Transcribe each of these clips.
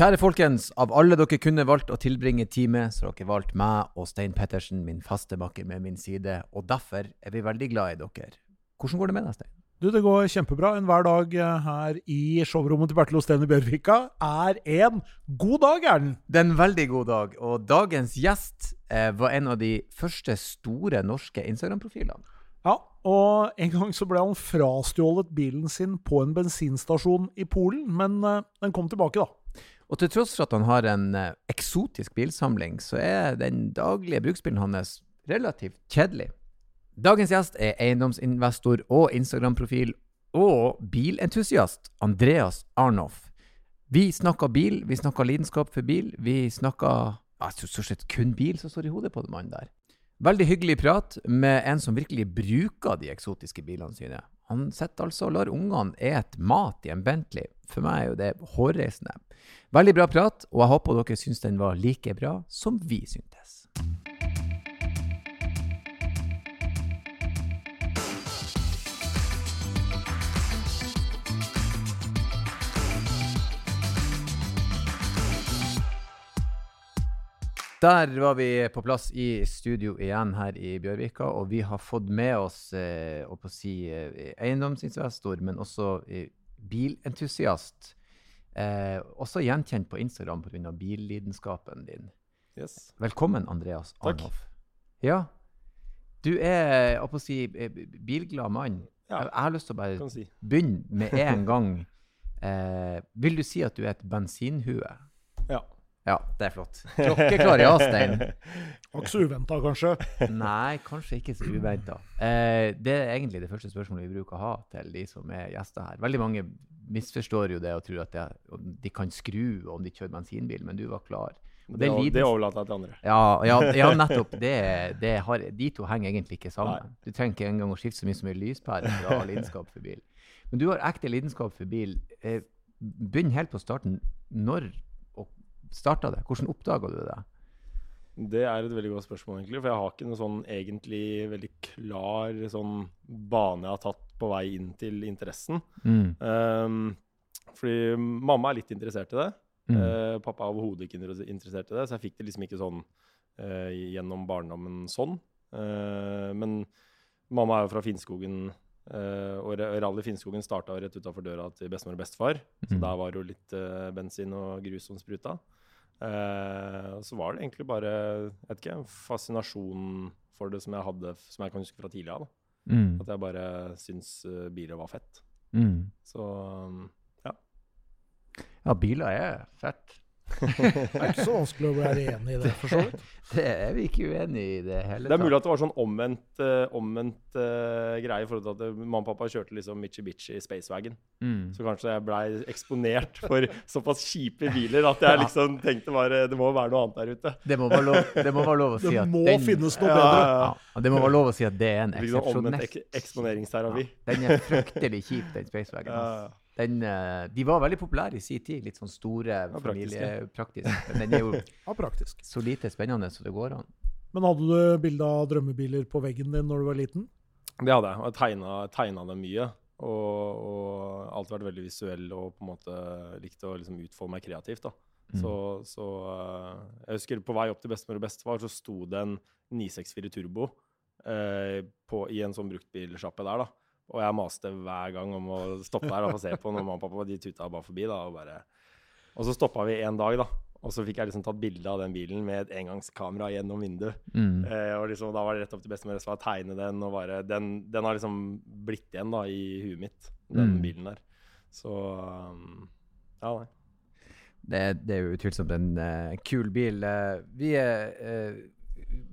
Kjære folkens, av alle dere kunne valgt å tilbringe tid med, så har dere valgt meg og Stein Pettersen, min faste makker med min side, og derfor er vi veldig glad i dere. Hvordan går det med deg, Stein? Du, Det går kjempebra. Enhver dag eh, her i showrommet til Bertil Osten i Bjørvika er en god dag, er den. Det er en veldig god dag, og dagens gjest eh, var en av de første store norske Instagram-profilene. Ja, og en gang så ble han frastjålet bilen sin på en bensinstasjon i Polen, men eh, den kom tilbake, da. Og til tross for at han har en eh, eksotisk bilsamling, så er den daglige bruksbilen hans relativt kjedelig. Dagens gjest er eiendomsinvestor og Instagram-profil og bilentusiast Andreas Arnoff. Vi snakker bil, vi snakker lidenskap for bil, vi snakker ja, stort sett kun bil som står i hodet på den mannen der. Veldig hyggelig prat med en som virkelig bruker de eksotiske bilene sine. Han sitter altså og lar ungene et mat i en Bentley. For meg er jo det hårreisende. Veldig bra prat, og jeg håper dere syns den var like bra som vi syntes. Der var vi på plass i studio igjen her i Bjørvika, og vi har fått med oss eh, å si, eh, eiendomsinvestor, men også eh, bilentusiast. Eh, også gjenkjent på Instagram pga. billidenskapen din. Yes. Velkommen, Andreas Takk. Arnhoff. Ja, du er å si, eh, bilglad mann. Ja. Jeg, jeg har lyst til å bare si. begynne med en gang. Eh, vil du si at du er et bensinhue? Ja. Ja, det er flott. Klokkeklar ja, Stein. Var ikke så uventa, kanskje. Nei, kanskje ikke så uventa. Eh, det er egentlig det første spørsmålet vi bruker å ha til de som er gjester her. Veldig mange misforstår jo det og tror at det, de kan skru om de kjører bensinbil, men du var klar. Og Det, det overlater jeg til andre. ja, ja, ja, nettopp. Det, det har, de to henger egentlig ikke sammen. Nei. Du trenger ikke engang å skifte så mye som en lyspære for å ha lidenskap for bil. Men du har ekte lidenskap for bil. Eh, Begynn helt på starten. Når starta det? Hvordan oppdaga du det? Det er et veldig godt spørsmål, egentlig. For jeg har ikke noe sånn egentlig veldig klar sånn bane jeg har tatt på vei inn til interessen. Mm. Um, fordi mamma er litt interessert i det. Mm. Uh, pappa er overhodet ikke interessert i det, så jeg fikk det liksom ikke sånn uh, gjennom barndommen sånn. Uh, men mamma er jo fra Finnskogen, og ra- Rally Finnskogen starta rett utafor døra til bestemor og bestefar. Så Mm. der var det jo litt bensin og grus som spruta. Eh, så var det egentlig bare jeg vet ikke, en fascinasjon for det som jeg hadde, som jeg kan huske fra tidligere av. Mm. At jeg bare syns uh, biler var fett. Mm. Så um, Ja, biler er fett. Det er ikke så vanskelig å være enig i det, for så vidt. Det er vi ikke uenig i det hele Det er mulig at det var sånn omvendt, uh, omvendt uh, greie i forhold til at eh, mamma og pappa kjørte liksom Mitsubishi Spacewagon. Mm. Så kanskje jeg blei eksponert for såpass kjipe biler at jeg liksom tenkte bare det må være noe annet der ute. Det må være lov, det må være lov å si Det at må den, finnes noe bedre. ja, ja, ja. det må være lov å si at det er en eksepsjonell omvendt eksepsjonell ek eksponeringsterapi. Den er fryktelig kjip, den Spacewagen. Den, eh, de var veldig populære i sin tid. Litt sånn store, ja, familiepraktiske. Men den er jo Ja, praktisk. så lite spennende så det går an. Men hadde du bilde av drømmebiler på veggen din når du var liten? Det hadde jeg. Og jeg tegna, tegna dem mye. Og, og alltid vært veldig visuell og på en måte likte å liksom utfolde meg kreativt. da. Mm. Så, så eh, Jeg husker på vei opp til bestemor og bestefar så sto det en 964 Turbo eh, på, i en sånn bruktbilsjappe der. da. Og jeg maste hver gang om å stoppe der og få se på når mamma og pappa de tuta bare forbi. da, Og, bare... og så stoppa vi en dag, da. Og så fikk jeg liksom tatt bilde av den bilen med et engangskamera gjennom vinduet. Mm. Eh, og liksom, da var det rett opp til bestemor å tegne den. og bare, den, den har liksom blitt igjen da i huet mitt, den Mm. bilen der. Så um, ja, nei. Det, det er jo utvilsomt en uh, kul bil. Uh, vi er uh,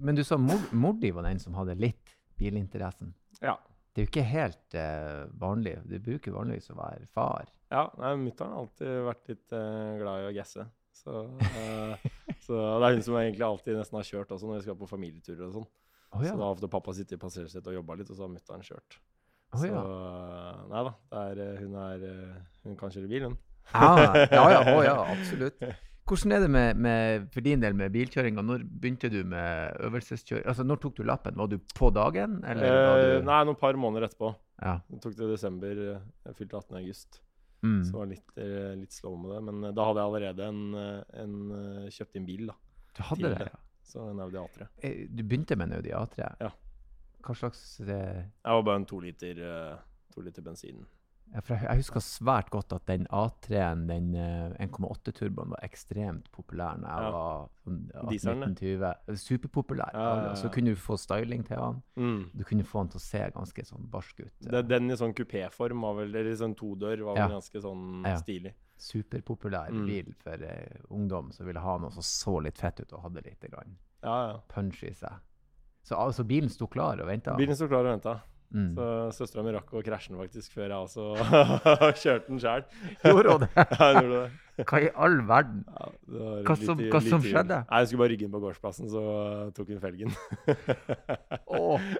Men du sa mor, mor di var den som hadde litt bilinteressen. Ja. Det er jo ikke helt eh, vanlig. Du bruker vanligvis å være far. ja Mutter'n har alltid vært litt eh, glad i å gasse. Så, eh, så det er hun som egentlig alltid nesten har kjørt også når vi skal på familieturer og sånn. Oh, ja. Så da har ofte pappa sittet i passasjersetet og jobba litt, og så har mutter'n kjørt. Så ja. eh, nei da, det er, eh, hun, er, eh, hun kan kjøre bil, hun. Ah, ja, ja, oh, ja, absolutt. Hvordan er det med, med, for din del med bilkjøringa? Når begynte du med øvelseskjøring? Altså, når tok du lappen? Var du på dagen? Eller var Eh, du nei, noen par måneder etterpå. Ja. Det tok til desember. eh, Jeg fylte 18. august. Mm. Så det var litt, eh, litt slow med det. Men eh, da hadde jeg allerede en, eh, en eh, kjøpt inn bil, da. Du hadde det, det. ja. Så en Audi A3. Eh, Du begynte med en Audi A3? Ja. Hva slags det... Jeg var bare en to liter, eh, to liter bensin. Jeg, husker svært godt at den A3-en, den eh, 1,8-turboen, var ekstremt populær da jeg var sånn Dieselen, 18-19-20. Superpopulær. Ja, ja, ja. Så kunne du få styling til han. Mm. Du kunne få han til å se ganske sånn barsk ut. Den i sånn kupéform eller i sånn todør var vel ganske sånn Ja. stilig. Superpopulær Mm. bil for uh, ungdom som ville ha noe som så litt fett ut og hadde litt grann Ja, ja. punch i seg. Så altså, bilen sto klar og venta? Bilen sto klar og venta. Mm. Så søstera mi rakk å krasje den faktisk før jeg også kjørte den sjøl. Gjorde hun det? Ja, hun gjorde det. Hva i all verden? Ja, Hva som- i- hva som skjedde? Nei, Jeg skulle bare rygge inn på gårdsplassen, så tok hun felgen. Åh.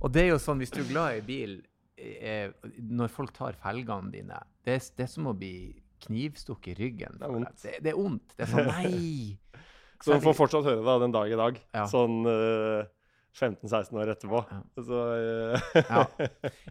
Og det er jo sånn, hvis du er glad i bil, eh, når folk tar felgene dine, det det er som å bli knivstukket i ryggen. Det er vondt. Det, det er vondt. Det er sånn, nei! Så hun får fortsatt høre det den dag i dag. Ja. Sånn uh, 15-16 år etterpå. Så uh, Ja.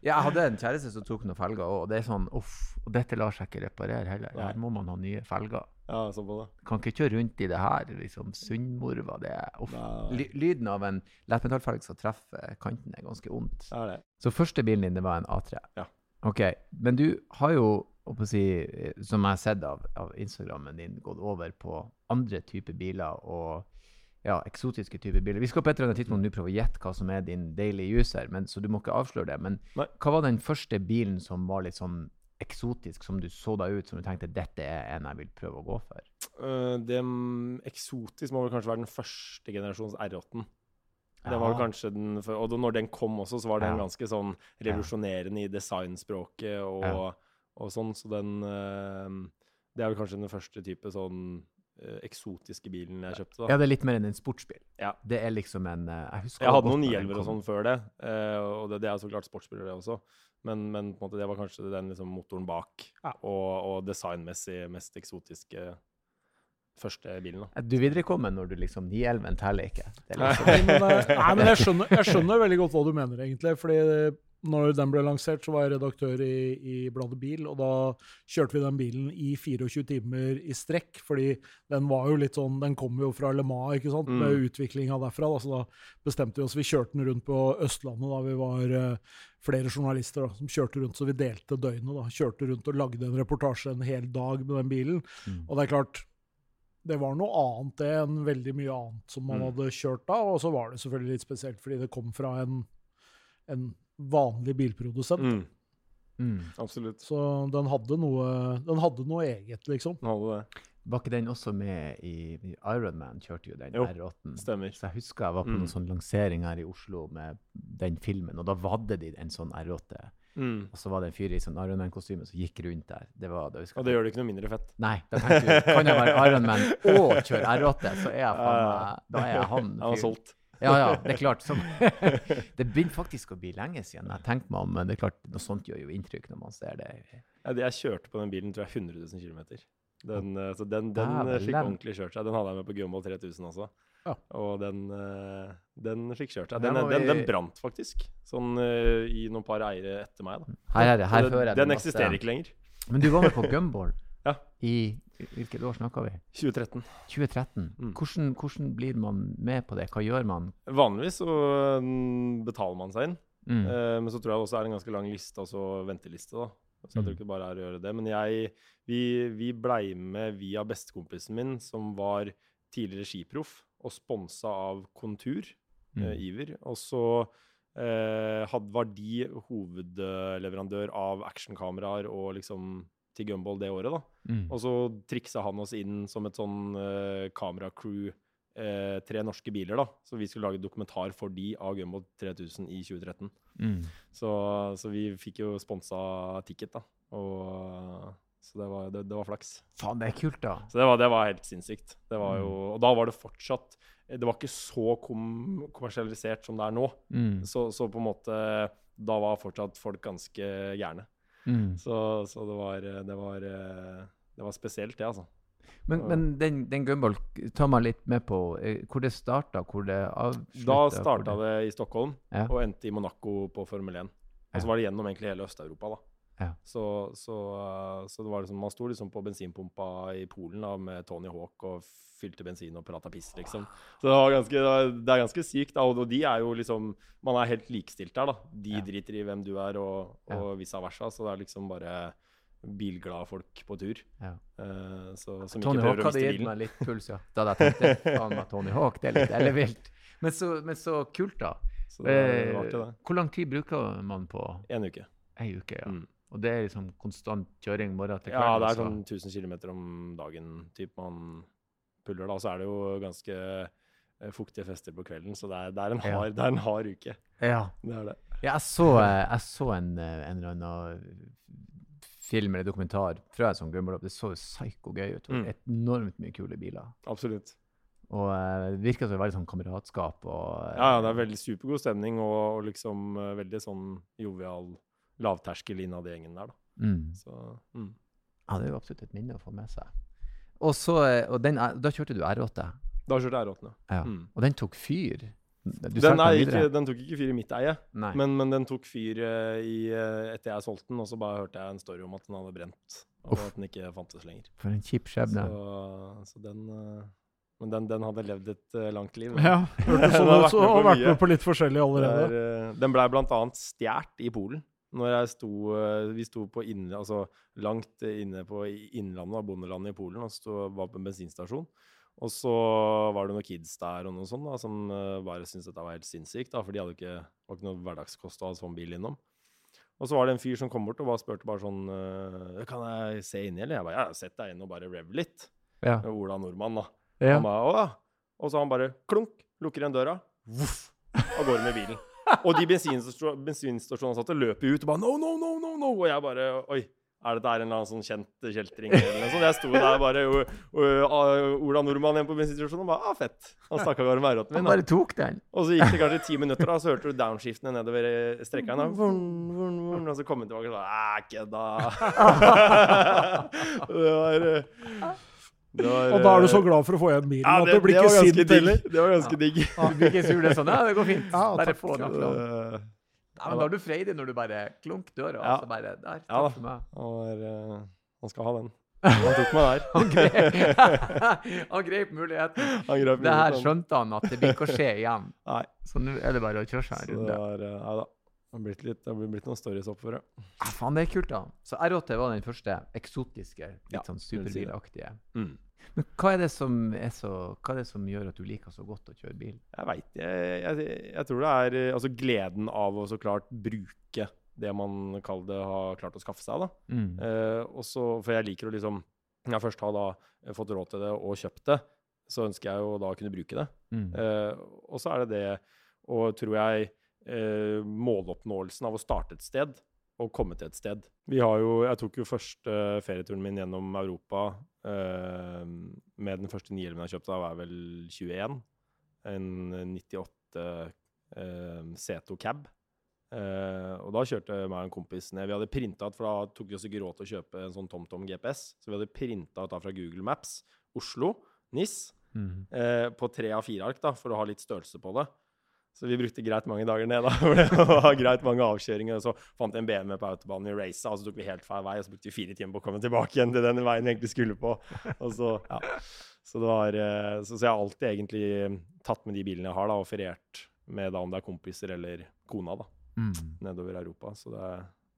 Jeg hadde en kjæreste som tok noen felger òg, og det er sånn uff. Dette lar seg ikke reparere heller. Her må man ha nye felger. Ja, så på det. Kan ikke kjøre rundt i det her. liksom Sunnmorva. Det er uff. Nei. Lyden av en lettmetallfelg som treffer kanten, er ganske vondt. Det. Så første bilen din, det var en A3? Ja. Ok, Men du har jo, si, eh, som jeg har sett av, av Instagrammen din, gått over på andre typer biler og ja, eksotiske typer biler. Vi skal på et eller annet tidspunkt nå prøve å gjette hva som er din daily user, men, så du må ikke avsløre det. Men Nei. hva var den første bilen som var litt sånn eksotisk, som du så deg ut, som du tenkte dette er en jeg vil prøve å gå for? Uh, det eksotisk må vel kanskje være den første generasjons R8-en. Det var kanskje den, og når den kom også, så var den Ja. ganske sånn revolusjonerende i designspråket og, Ja. og sånn. Så den uh, Det er vel kanskje den første type sånn eksotiske bilen jeg kjøpte. da. Ja, det er litt mer enn en sportsbil. Ja. Det er liksom en eh, Jeg husker Jeg hadde noen 911 og sånn før det, eh, og det, det er så klart sportsbiler, det også. Men, men på en måte det var kanskje den liksom motoren bak, Ja. og, og designmessig mest eksotiske første bilen. da. Du viderekommer når du liksom 911 teller ikke. Det er liksom, Nei, men, eh, nei, men jeg, skjønner, jeg skjønner veldig godt hva du mener, egentlig. fordi når den ble lansert, så var jeg redaktør i, i bladet Bil, og da kjørte vi den bilen i 24 timer i strekk, fordi den var jo litt sånn Den kom jo fra Le Mans, ikke sant, med Mm. utviklinga derfra. Da, så da bestemte vi oss Vi kjørte den rundt på Østlandet da vi var uh, flere journalister da, som kjørte rundt, så vi delte døgnet. da, Kjørte rundt og lagde en reportasje en hel dag med den bilen. Mm. Og det er klart, det var noe annet det enn veldig mye annet som man Mm. hadde kjørt da. Og så var det selvfølgelig litt spesielt fordi det kom fra en, en vanlig bilprodusent. Mm, mm. absolutt. Så den hadde, noe, den hadde noe eget, liksom. Den hadde det. Var ikke den også med i, Ironman? Kjørte jo den Jo, R8-en. Stemmer. Så jeg husker jeg var på Mm. noen sånn lansering her i Oslo med den filmen, og da hadde de en sånn R8. Mm. Og så var det en fyr i sånn Ironman-kostyme som gikk rundt der. Det var, det Og det gjør det ikke noe mindre fett. Nei, da tenkte du kan jeg være Ironman og kjøre R8, så er jeg faen meg Da er jeg han. Han var fyren. solgt. Ja, ja, det er klart. Som, det begynner faktisk å bli lenge siden jeg tenkte meg om, men det er klart, noe sånt gjør jo inntrykk når man ser det. Ja, det jeg kjørte på den bilen, tror jeg 100 000 km. Den, eh, så den, den eh, fikk ordentlig kjørt seg. Den hadde jeg med på Gumball 3000 også. Ja. Og den, eh, den fikk kjørt seg. Den, den, den brant faktisk, sånn i noen par eiere etter meg. da. Her, er det, her hører den, den masse. eksisterer ikke lenger. Men du var med på Gumball Ja. i Hvilket år snakker vi? 2013. 2013. Mm. Hvordan, hvordan blir man med på det? Hva gjør man? Vanligvis så mm, betaler man seg inn, Mm. eh, men så tror jeg det også er en ganske lang liste, altså venteliste. da. Så jeg tror Mm. ikke det bare er å gjøre det. Men jeg, vi, vi blei med via bestekompisen min, som var tidligere skiproff og sponsa av Kontur, Mm. eh, Iver. Og så eh, had, var de hovedleverandør av actionkameraer og liksom til Gumball det året, da. Mm. Og så triksa han oss inn som et sånn uh, kameracrew, uh, tre norske biler, da. Så vi skulle lage dokumentar for de av Gumball 3000 i 2013. Mm. Så, så vi fikk jo sponsa ticket, da. Og, så det var, det, det var flaks. Faen, det er kult, da. Så det var, det var helt sinnssykt. Det var jo, Mm. og da var det fortsatt Det var ikke så kom, kommersialisert som det er nå. Mm. Så, så på en måte Da var fortsatt folk ganske gærne. Mm. Så, så det var Det var det var spesielt, det, altså. Men, Ja. men den, den Gumball, ta meg litt med på eh, hvor det starta, hvor det avslutta? Da starta det i Stockholm Ja. og endte i Monaco på Formel 1. Og så var det gjennom egentlig hele Øst-Europa, da. Ja. Så, så, så det var liksom, man sto liksom på bensinpumpa i Polen da, med Tony Hawk og fylte bensin og prata piss, liksom. Så det, var ganske, det er- ganske sykt. da, Og de er jo liksom Man er helt likestilt der, da. De Ja. driter i hvem du er, og, Ja. og vice versa. Så det er liksom bare bilglade folk på tur. Ja. Uh, så, som Tony ikke Hawk hadde gitt meg litt puls, ja. Da hadde jeg tenkt faen meg Tony Hawk, det er litt ellevilt. Men så, men så kult, da. Så det, det Eh, det. Hvor lang tid bruker man på En uke. En uke? ja. Mm. Og det er liksom konstant kjøring morgen til kveld? Ja, det er altså. sånn 1000 km om dagen typ man puller da. Så er det jo ganske eh, fuktige fester på kvelden, så det er, det er, en, Ja. hard, det er en hard uke. Ja. Det er det. Ja, jeg så, eh, jeg så en, eh, en eller annen film eller dokumentar fra en sånn gummiblopp. Det så psyko gøy ut. Mm. Enormt mye kule biler. Absolutt. Og det virker som det er veldig sånn kameratskap og Ja, ja, det er veldig supergod stemning og, og liksom veldig sånn jovial lavterskel innad i gjengen der, da. mm. Så mm. Ja, det er jo absolutt et minne å få med seg. Og så, eh, og den, er- da kjørte du R8. Da kjørte jeg R8. Ja. Mm. Og den tok fyr. Du Den, ikke, den tok ikke fyr i mitt eie, men, men den tok fyr eh, i, eh, etter jeg solgte den, og så bare hørte jeg en story om at den hadde brent, og Uff. at den ikke fantes lenger. For en kjip skjebne. Så, så den eh, Men den, den hadde levd et uh, langt liv. Ja, hørtes sånn har ut. vært med på vært med på litt forskjellig allerede. Der, uh, den blei annet stjålet i Polen. Når jeg sto, eh, vi sto på inn, altså langt inne på innlandet av bondelandet i Polen og sto, var på en bensinstasjon. Og så var det noen kids der og noe sånt da, som eh, bare syntes dette var helt sinnssykt. da, For de hadde ikke, var ikke noe hverdagskost å ha sånn bil innom. Og så var det en fyr som kom bort og bare spurte bare sånn eh, Kan jeg se inni, eller? Jeg bare ja, sett deg inn og bare rev litt. Ja. Ola Nordmann, da. Ja. Han bare, «Å. Og så han bare klunk, lukker igjen døra, voff, av gårde med bilen. Og de bensinstasjonsansatte bensinstasjonene satt og løp ut og bare no, no, no, no, no. Og jeg bare oi. Er dette en eller annen sånn kjent kjeltring? eller noe sånt? Jeg sto der bare og, og, Ola Nordmann igjen på bensinstasjonen og bare ah, fett. Han stakk av gårde med R8-en Han min. bare tok den. Og så gikk det kanskje ti minutter, da, så hørte du downshiftene nedover vun, Og så kom han tilbake og sa æ, kødda. det var eh, var, Og da er du så eh, glad for å få igjen bilen ja, at det, du blir ikke sint digg. heller. Det var ganske digg. Du blir ikke sur, det er sånn. Ja, det går fint. Ja, bare få den. Eh, Ja, men da har du freidig når du bare klunk døra, Ja. og så bare Der, takk Ja da. for meg. Han, var, eh, han skal ha den. Han tok meg der. Han grep, han grep muligheten. Han grep Det her skjønte han at det blir ikke å skje igjen. Nei. Så nå er det bare å kjøre seg en Så det var ja, da. Det har blitt, litt, det har blitt noen stories opp for det. Ja, faen, det er kult, da. Så R8 var den første eksotiske, litt Ja, sånn superbilaktige. Mm. Men hva er det som er så Hva er det som gjør at du liker så godt å kjøre bil? Jeg veit jeg, jeg, jeg tror det er eh, altså gleden av å så klart bruke det man kaller det har klart å skaffe seg. da. Mm. Eh, også, for jeg liker å liksom Når jeg først har da eh, fått råd til det og kjøpt det, så ønsker jeg jo da å kunne bruke det. Mm. Eh, og så er det det, og tror jeg, eh, måloppnåelsen av å starte et sted og komme til et sted. Vi har jo, Jeg tok jo første ferieturen min gjennom Europa eh, med den første nihjelmen jeg kjøpte. Da var jeg vel 21. En 98 eh, Seto cab. Eh, og da kjørte jeg meg og en kompis ned. Vi hadde printa ut, for da tok vi oss ikke råd til å kjøpe en sånn TomTom GPS. Så vi hadde printa ut da fra Google Maps Oslo, NIS, Mm. eh, på tre av fire ark, da, for å ha litt størrelse på det. Så vi brukte greit mange dager ned, da. For det var greit mange avkjøringer. Og så fant vi en BMW på autobanen i racet, og så tok vi helt feil vei. Og så brukte vi fire timer på å komme tilbake igjen til den veien vi egentlig skulle på. Så, ja. Så, det var, eh, så, så jeg har alltid egentlig tatt med de bilene jeg har, da, og feriert med da om det er kompiser eller kona, da, Mm. nedover Europa. Så det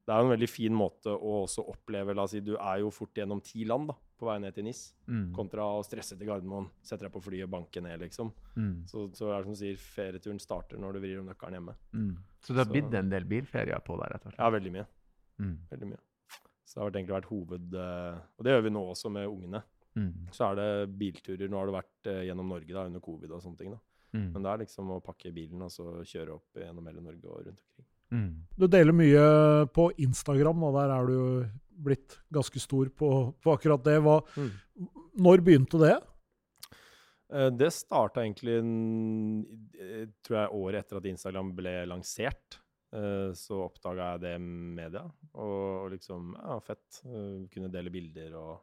det er jo en veldig fin måte å også oppleve La oss si du er jo fort gjennom ti land da, på vei ned til NIS, Mm. kontra å stresse til Gardermoen, sette deg på flyet og banke ned, liksom. Mm. Så, så er det som du sier, ferieturen starter når du vrir om nøkkelen hjemme. Mm. Så det har blitt en del bilferier på deg, rett og slett? Ja, veldig mye. Mm. Veldig mye. Så det har egentlig vært hoved... eh, Og det gjør vi nå også med ungene. Mm. Så er det bilturer. Nå har det vært eh, gjennom Norge da, under covid og sånne ting. da. Mm. Men det er liksom å pakke bilen og så kjøre opp gjennom hele Norge og rundt omkring. Mm. Du deler mye på Instagram, og der er du blitt ganske stor på, på akkurat det. Hva, når begynte det? Eh, Det starta egentlig eh, tror jeg, året etter at Instagram ble lansert. Eh, Så oppdaga jeg det media, og, og liksom Ja, fett. Kunne dele bilder og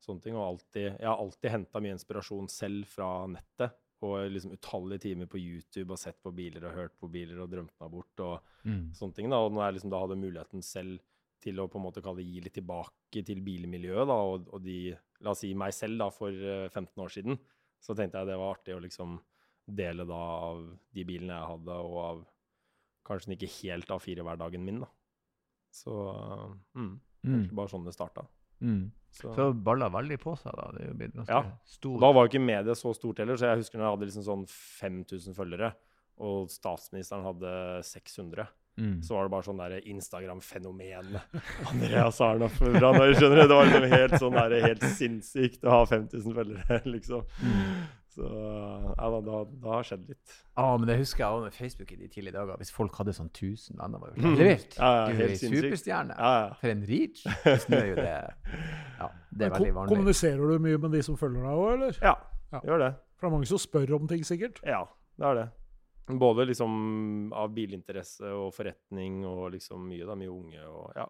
sånne ting. Og alltid, jeg har alltid henta mye inspirasjon selv fra nettet. Og liksom utallige timer på YouTube og sett på biler og hørt på biler og drømt meg bort og Mm. sånne ting. da, Og når jeg liksom da hadde muligheten selv til å på en måte kalle gi litt tilbake til bilmiljøet, da, og, og de La oss si meg selv, da, for eh, 15 år siden. Så tenkte jeg det var artig å liksom dele da av de bilene jeg hadde, og av kanskje ikke helt A4-hverdagen min, da. Så mm, Mm. bare sånn det starta. Mm. Så, Så balla veldig på seg, da. Det er jo blitt ganske Ja. stor. da var jo ikke mediet så stort heller, så jeg husker når jeg hadde liksom sånn 5000 følgere, og statsministeren hadde 600. Mm. Så var det bare sånn der Instagram-fenomen. Andreas Arnoff fra Norge, skjønner du. Det var liksom helt sånn der, helt sinnssykt å ha 5000 følgere, liksom. Mm. Så ja, da, da, da har det skjedd litt. Ja, men det husker jeg også med Facebook i de tidlige dager. Hvis folk hadde sånn 1000 venner, var jo helt vilt. Ja, ja, Du er superstjerne. Ja, ja. For en reach. Just er jo det Ja, det er Men veldig vanlig. Kommuniserer du mye med de som følger deg òg, eller? Ja, Ja. gjør det. For det er mange som spør om ting, sikkert. Ja, det er det. Både liksom av bilinteresse og forretning og liksom mye, da. Mye unge og ja.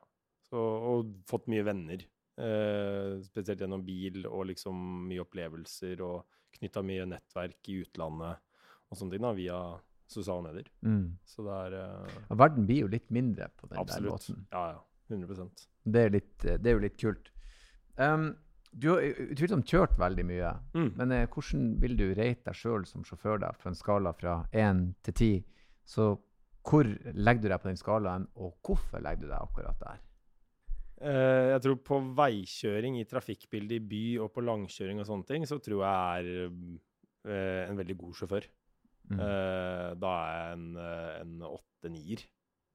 Så, og fått mye venner. Eh, spesielt gjennom bil og liksom mye opplevelser og knytta mye nettverk i utlandet og sånne ting da, via sosiale medier. Mm. Så det er eh, Verden blir jo litt mindre på den der absolutt. måten. Ja, ja. 100% Det er, litt, det er jo litt kult. Um, du har utvilsomt kjørt veldig mye. mm. Men eh, hvordan vil du rate deg sjøl som sjåfør da, på en skala fra 1 til 10? Så hvor legger du deg på den skalaen, og hvorfor legger du deg akkurat der? Eh, jeg tror på veikjøring i trafikkbildet i by og på langkjøring og sånne ting, så tror jeg er eh, en veldig god sjåfør. Mm. Eh, da er jeg en, en åtte-nier,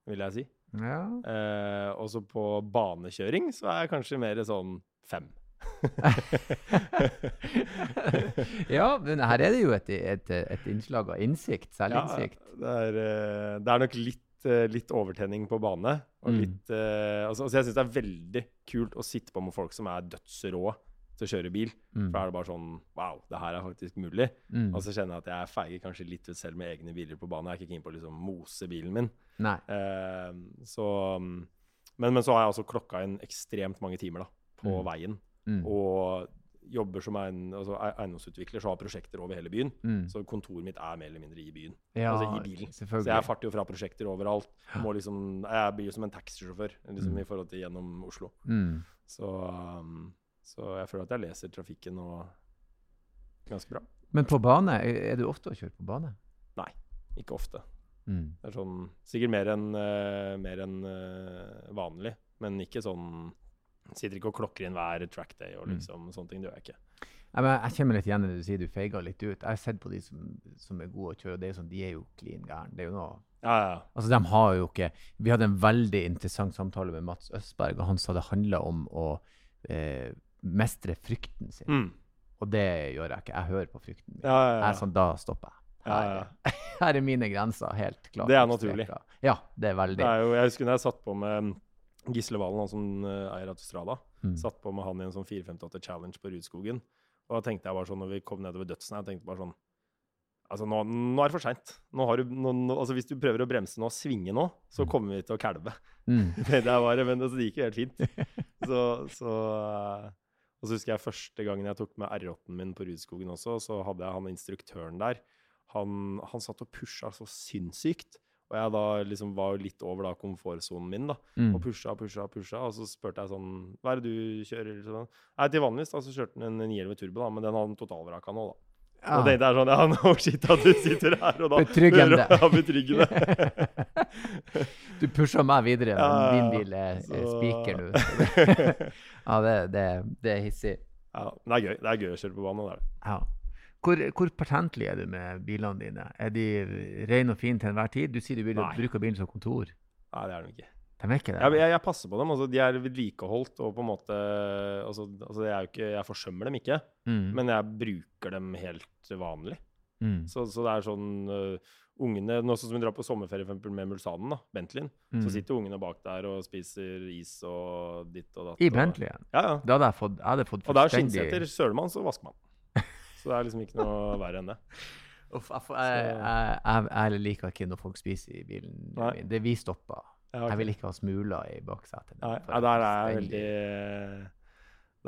vil jeg si. Ja. Eh, og så på banekjøring så er jeg kanskje mer sånn fem. Ja, men her er det jo et, et, et innslag av innsikt, selvinnsikt. Ja, det, er, eh, det er nok litt, eh, litt overtenning på bane. Og Mm. litt, eh, altså, altså jeg syns det er veldig kult å sitte på med folk som er dødsrå til å kjøre bil. Mm. For da er det bare sånn Wow, det her er faktisk mulig. Mm. Og så kjenner jeg at jeg feiger kanskje litt ut selv med egne biler på banen. Jeg er ikke keen på å liksom mose bilen min. Nei. Uh, så mm, men, men så har jeg altså klokka inn ekstremt mange timer da, på Mm. veien. Mm. Og jobber som en, altså, eiendomsutvikler, så har prosjekter over hele byen. Mm. Så kontoret mitt er mer eller mindre i byen. Ja, altså i bilen. Så jeg farter jo fra prosjekter overalt. Må liksom, jeg blir jo som en taxisjåfør liksom, Mm. i forhold til gjennom Oslo. Mm. Så, um, så jeg føler at jeg leser trafikken og ganske bra. Men på bane, er du ofte å kjøre på bane? Nei, Ikke ofte. Mm. Det er sånn, sikkert mer enn uh, mer enn, eh, vanlig, men ikke sånn Sitter ikke og klokker inn hver track day og Mm. liksom sånne ting. Det gjør jeg ikke. Jeg, men jeg kjenner litt igjen i det du sier, du feiger litt ut. Jeg har sett på de som, som er gode å kjøre, og det er sånn, de er jo klin gærne. Det er jo noe Ja, ja. Altså, de har jo ikke Vi hadde en veldig interessant samtale med Mats Østberg, og han sa det handla om å eh, mestre frykten sin. Mm. Og det gjør jeg ikke. Jeg hører på frykten min. ja, Jeg sånn, da stopper jeg. Her, ja. her er mine grenser helt klart. Det er naturlig. Ja, det er veldig. Det er jo, jeg husker når jeg satt på med Gisle Valen, han som eh, eier Autostrada. Mm. Satt på med han i en sånn 458 Challenge på Rudskogen. Og da tenkte jeg bare sånn, når vi kom nedover dødsen, jeg tenkte bare sånn Altså, nå, nå er det for seint. Altså, hvis du prøver å bremse nå, svinge nå, så Mm. kommer vi til å kalve. Mm. Det er bare, men altså, det gikk jo helt fint. Så, så eh, Og så husker jeg første gangen jeg tok med R8-en min på Rudskogen også, så hadde jeg han instruktøren der. Han, han satt og pusha så sinnssykt. Og jeg da liksom var jo litt over da komfortsonen min, da. Mm. Og pusha, pusha, pusha. Og så spurte jeg sånn Hva er det du kjører? Sånn. Nei, til vanligvis da, så kjørte han en 911 Turbo, da, men den hadde han totalvraka nå, da. Ja. Og tenkte jeg sånn Ja, no shit at du sitter her og da Betryggende. Ja, betryggende. Du pusher meg videre, Ja, din bil er, så- spiker nå. ja, det, det, det er hissig. ja, men det er gøy. Det er gøy å kjøre på banen. Det er det. Ja. Hvor, hvor patentlig er du med bilene dine? Er de rene og fine til enhver tid? Du sier du vil bruke bilen som kontor. Nei, det er de ikke. De er ikke det? Jeg, jeg, jeg passer på dem. Altså, de er vedlikeholdt og på en måte altså, altså, jeg, ikke, jeg forsømmer dem ikke, mm. men jeg bruker dem helt vanlig. mm. Så, så det er sånn uh, Ungene, nå sånn som vi drar på sommerferie for med Mulsanen, da, Bentleyen, Mm. så sitter ungene bak der og spiser is og ditt og datt. I og- Bentleyen? Ja, ja. Da hadde jeg fått, jeg hadde fått Og der er skinnseter. Søler man, så vasker man. Så det er liksom ikke noe verre enn det. Uff, jeg, jeg, jeg, liker ikke når folk spiser i bilen Nei. Det vi stopper. Ja, okay. Jeg vil ikke ha smuler i baksetet. Nei, ja, der er jeg veldig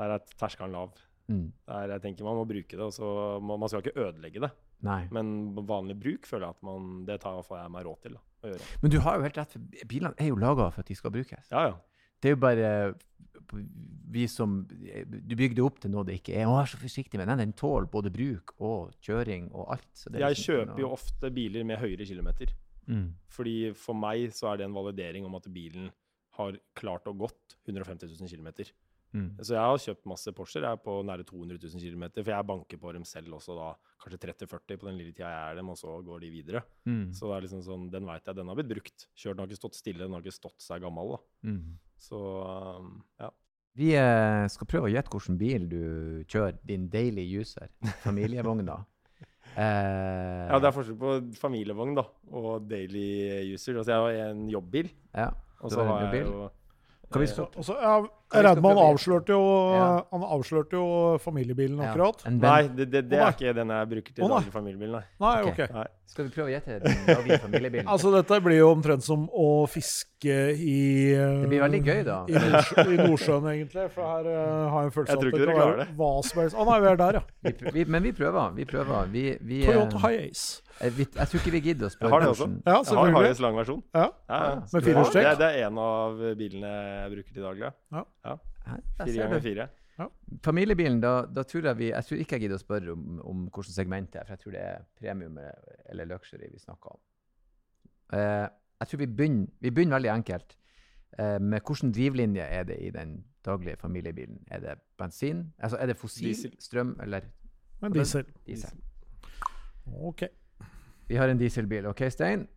Der er terskelen lav. mm. Der jeg tenker Man må bruke det. og så må, Man skal ikke ødelegge det. Nei. Men vanlig bruk føler jeg at man, det tar jeg meg råd til da. Men du har jo helt rett, for bilene er jo laga for at de skal brukes. Ja, ja. Det er jo bare vi som Du bygde opp til noe det ikke er. Å, så forsiktig med den. Den tåler både bruk og kjøring og alt. Så det Jeg liksom kjøper jo ofte biler med høyere kilometer. mm. Fordi for meg så er det en validering om at bilen har klart og gått 150 000 km. Mm. Så jeg har kjøpt masse Porscher. Jeg er på nære 200 000 km. For jeg banker på dem selv også da kanskje 30-40 på den lille tida jeg er dem, og så går de videre. Mm. Så det er liksom sånn, den veit jeg, den har blitt brukt. Kjørt, den har ikke stått stille, den har ikke stått seg gammel. da. Mm. Så um, ja. Vi eh, skal prøve å gjette hvilken bil du kjører, din daily user, familievogna. Eh, ja, det er forskjell på familievogn da, og daily user. Altså jeg har en jobbbil, ja. og så har jeg jo vi så, også, ja, Kan Redman avslørte jo, Ja. han avslørte jo familiebilen akkurat. Ja. Nei, det, det, det nei. er ikke den jeg bruker til Å, familiebil, nei. Nei, okay. ok. nei. Skal vi prøve å gjette den familiebilen? Altså, dette blir jo omtrent som å fiske i det blir veldig gøy, da. I, Nordsjø, I Nordsjøen, egentlig. For her uh, har jeg en følelse av at det kan være hva som helst. Å nei, vi er der, ja. Vi, vi, men vi prøver. Vi prøver. Vi, vi, Toyota High eh, vi, jeg tror ikke vi gidder å Jeg spørre har det også. Ja, Jeg har selvfølgelig. Lang versjon. Ja. Ja, ja. Med det- firehjulstrekk? Det, det er en av bilene jeg bruker til daglig. ja. Ja. Fire ganger fire. Ja. Familiebilen, da, da tror jeg vi Jeg tror ikke jeg gidder å spørre om, om hvilket segment det er, for jeg tror det er premium eller luxury vi snakker om. Eh, jeg tror vi begynner, vi begynner veldig enkelt. Eh, med hvilken drivlinje er det i den daglige familiebilen? Er det bensin? Altså, er det fossil Diesel. strøm eller Men diesel. diesel? Ok. Vi har en dieselbil. OK, Stein?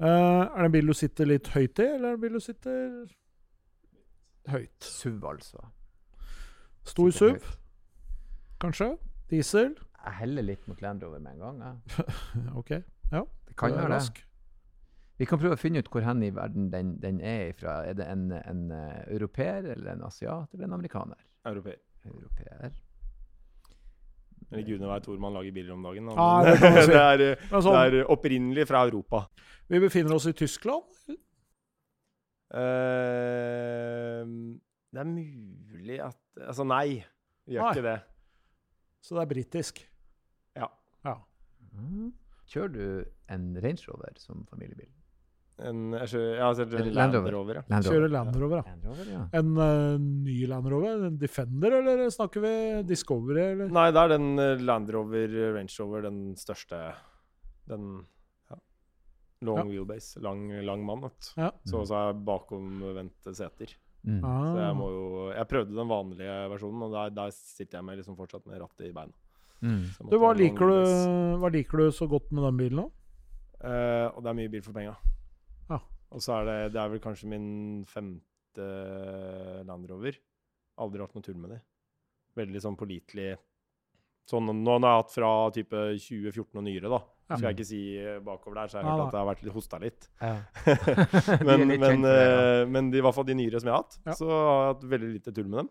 Uh, er det en bil du sitter litt høyt i, eller er det en bil du sitter høyt? SUV, altså. Stor Sitter SUV, kanskje? Diesel? Jeg heller litt mot Land Rover med en gang. Ja. Ok. Ja. Det kan være det. rask. Vi kan prøve å finne ut hvor hen i verden den, den er ifra. Er det en, en en europeer, eller en asiat, eller en amerikaner? Europeer. Europeer. Eller gudene veit hvor man lager biler om dagen. Ja, det si. det, er, eh, sånn, det er opprinnelig fra Europa. vi befinner oss i Tyskland. Uh, det er mulig at Altså, nei. Vi gjør Nei. ikke det. Så det er britisk. Ja. Ja. Mm. Kjører du en Range Rover som familiebil? En, jeg kjører, ja, altså, Land Land Rover. Rover. Ja. Land Kjører Land Rover, ja. Land Rover, ja. En uh, ny Land Rover? En Defender, eller snakker vi Discovery, eller? Nei, det er den eh, Land Rover Range Rover, den største Den ja. Long Ja. wheelbase. Lang, lang mann. Ja. Så også er bakomvendte seter. Mm. Så jeg Ah. må jo Jeg prøvde den vanlige versjonen, og der, der sitter jeg med liksom fortsatt med rattet i beina. Mm. Du, hva liker du, hva liker du så godt med den bilen, da? Uh, og det er mye bil for penga. Og så er det Det er vel kanskje min femte Land Rover. Aldri hatt noe tull med de. Veldig sånn pålitelig Sånn har jeg hatt fra type 2014 og nyere, da. Ja. Skal jeg ikke si bakover der, så jeg har hørt at jeg har vært litt hosta litt. Ja. Men, litt men, det, eh, men de, i hvert fall de nyere som jeg har hatt, Ja. så har jeg hatt veldig lite tull med dem.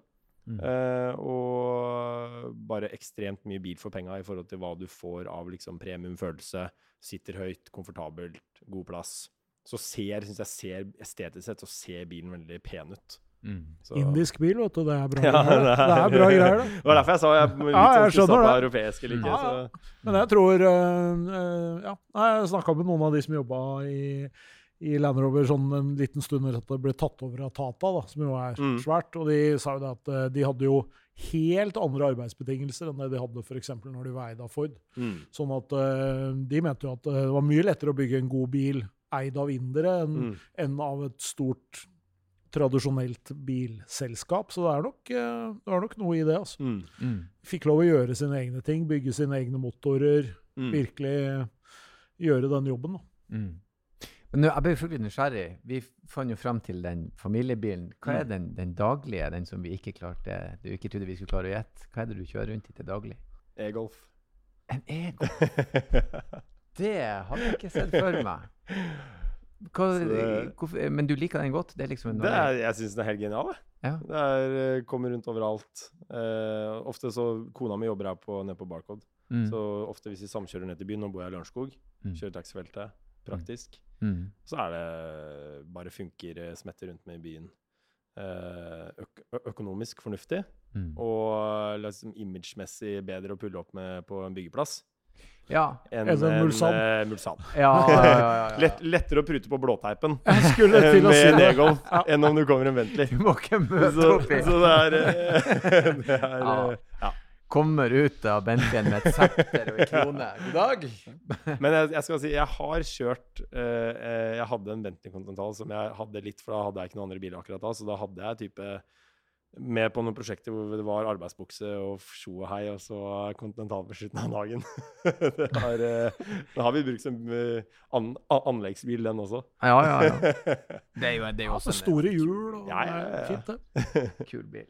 Mm. Uh, og bare ekstremt mye bil for penga i forhold til hva du får av liksom premiumfølelse. Sitter høyt, komfortabelt, god plass. Så ser, synes jeg ser, estetisk sett, så ser bilen veldig pen ut. Mm. Så, Indisk bil, vet du. Det er bra Ja, greier. Det er bra greier, det. Det var derfor jeg sa jeg litt Ja, jeg skjønner på europeisk eller ikke. Ja, ja. Så. Men jeg tror eh, Ja, jeg snakka med noen av de som jobba i, i Land Rover sånn en liten stund etter at det ble tatt over av Tata, da, som jo er Mm. svært. Og de sa jo det at eh, de hadde jo helt andre arbeidsbetingelser enn det de hadde for når de veide av Ford. Mm. Sånn at uh, de mente jo at det var mye lettere å bygge en god bil eid av indere enn Mm. en av et stort tradisjonelt bilselskap. Så det er nok, eh, det er nok noe i det. altså. Mm. Mm. Fikk lov å gjøre sine egne ting, bygge sine egne motorer. Mm. Virkelig gjøre den jobben. da. Mm. Men nå, jeg ble fullt nysgjerrig. Vi fant jo fram til den familiebilen. Hva er Mm. den, den daglige, den som vi ikke klarte, du ikke trodde vi skulle klare å gjette? Hva er det du kjører rundt i til daglig? E-Golf. En Ego. Det hadde jeg ikke sett for meg. Hva, det- hvorfor, men du liker den godt? Det liksom en Det er, jeg syns den er helt genial. Ja. Det er, eh, kommer rundt overalt. Eh, ofte så Kona mi jobber her på, nede på Barcode. mm. Så ofte hvis vi samkjører ned til byen, nå bor jeg i Lørenskog, Mm. kjører taxifeltet, praktisk, Mm. så er det bare funker eh, smetter rundt med i byen. Eh, øk økonomisk fornuftig, Mm. og liksom imagemessig bedre å pulle opp med på en byggeplass. Ja. enn en, en eh, Ja, ja, ja, ja, ja. Lett, lettere å prute på blåteipen med en e-golf. Enn om du kommer en Bentley. Du må ikke møte Så, opp i så det er, eh, det er Ja. eh, ja. Kommer ut av Bentleyen med et sekter og en krone. God dag. Men jeg, jeg skal si, jeg har kjørt eh, eh, Jeg hadde en Bentley Continental som jeg hadde litt, for da hadde jeg ikke noen andre biler akkurat da. Så da hadde jeg type med på noen prosjekter hvor det var arbeidsbukse og sjo og hei, og så kontinental på slutten av dagen. det har, eh, det har vi brukt som eh, an, anleggsbil, den også. Ja, ja, ja. Det er jo, det er jo også en store hjul og Ja, ja, ja, ja. fint, det. kul bil.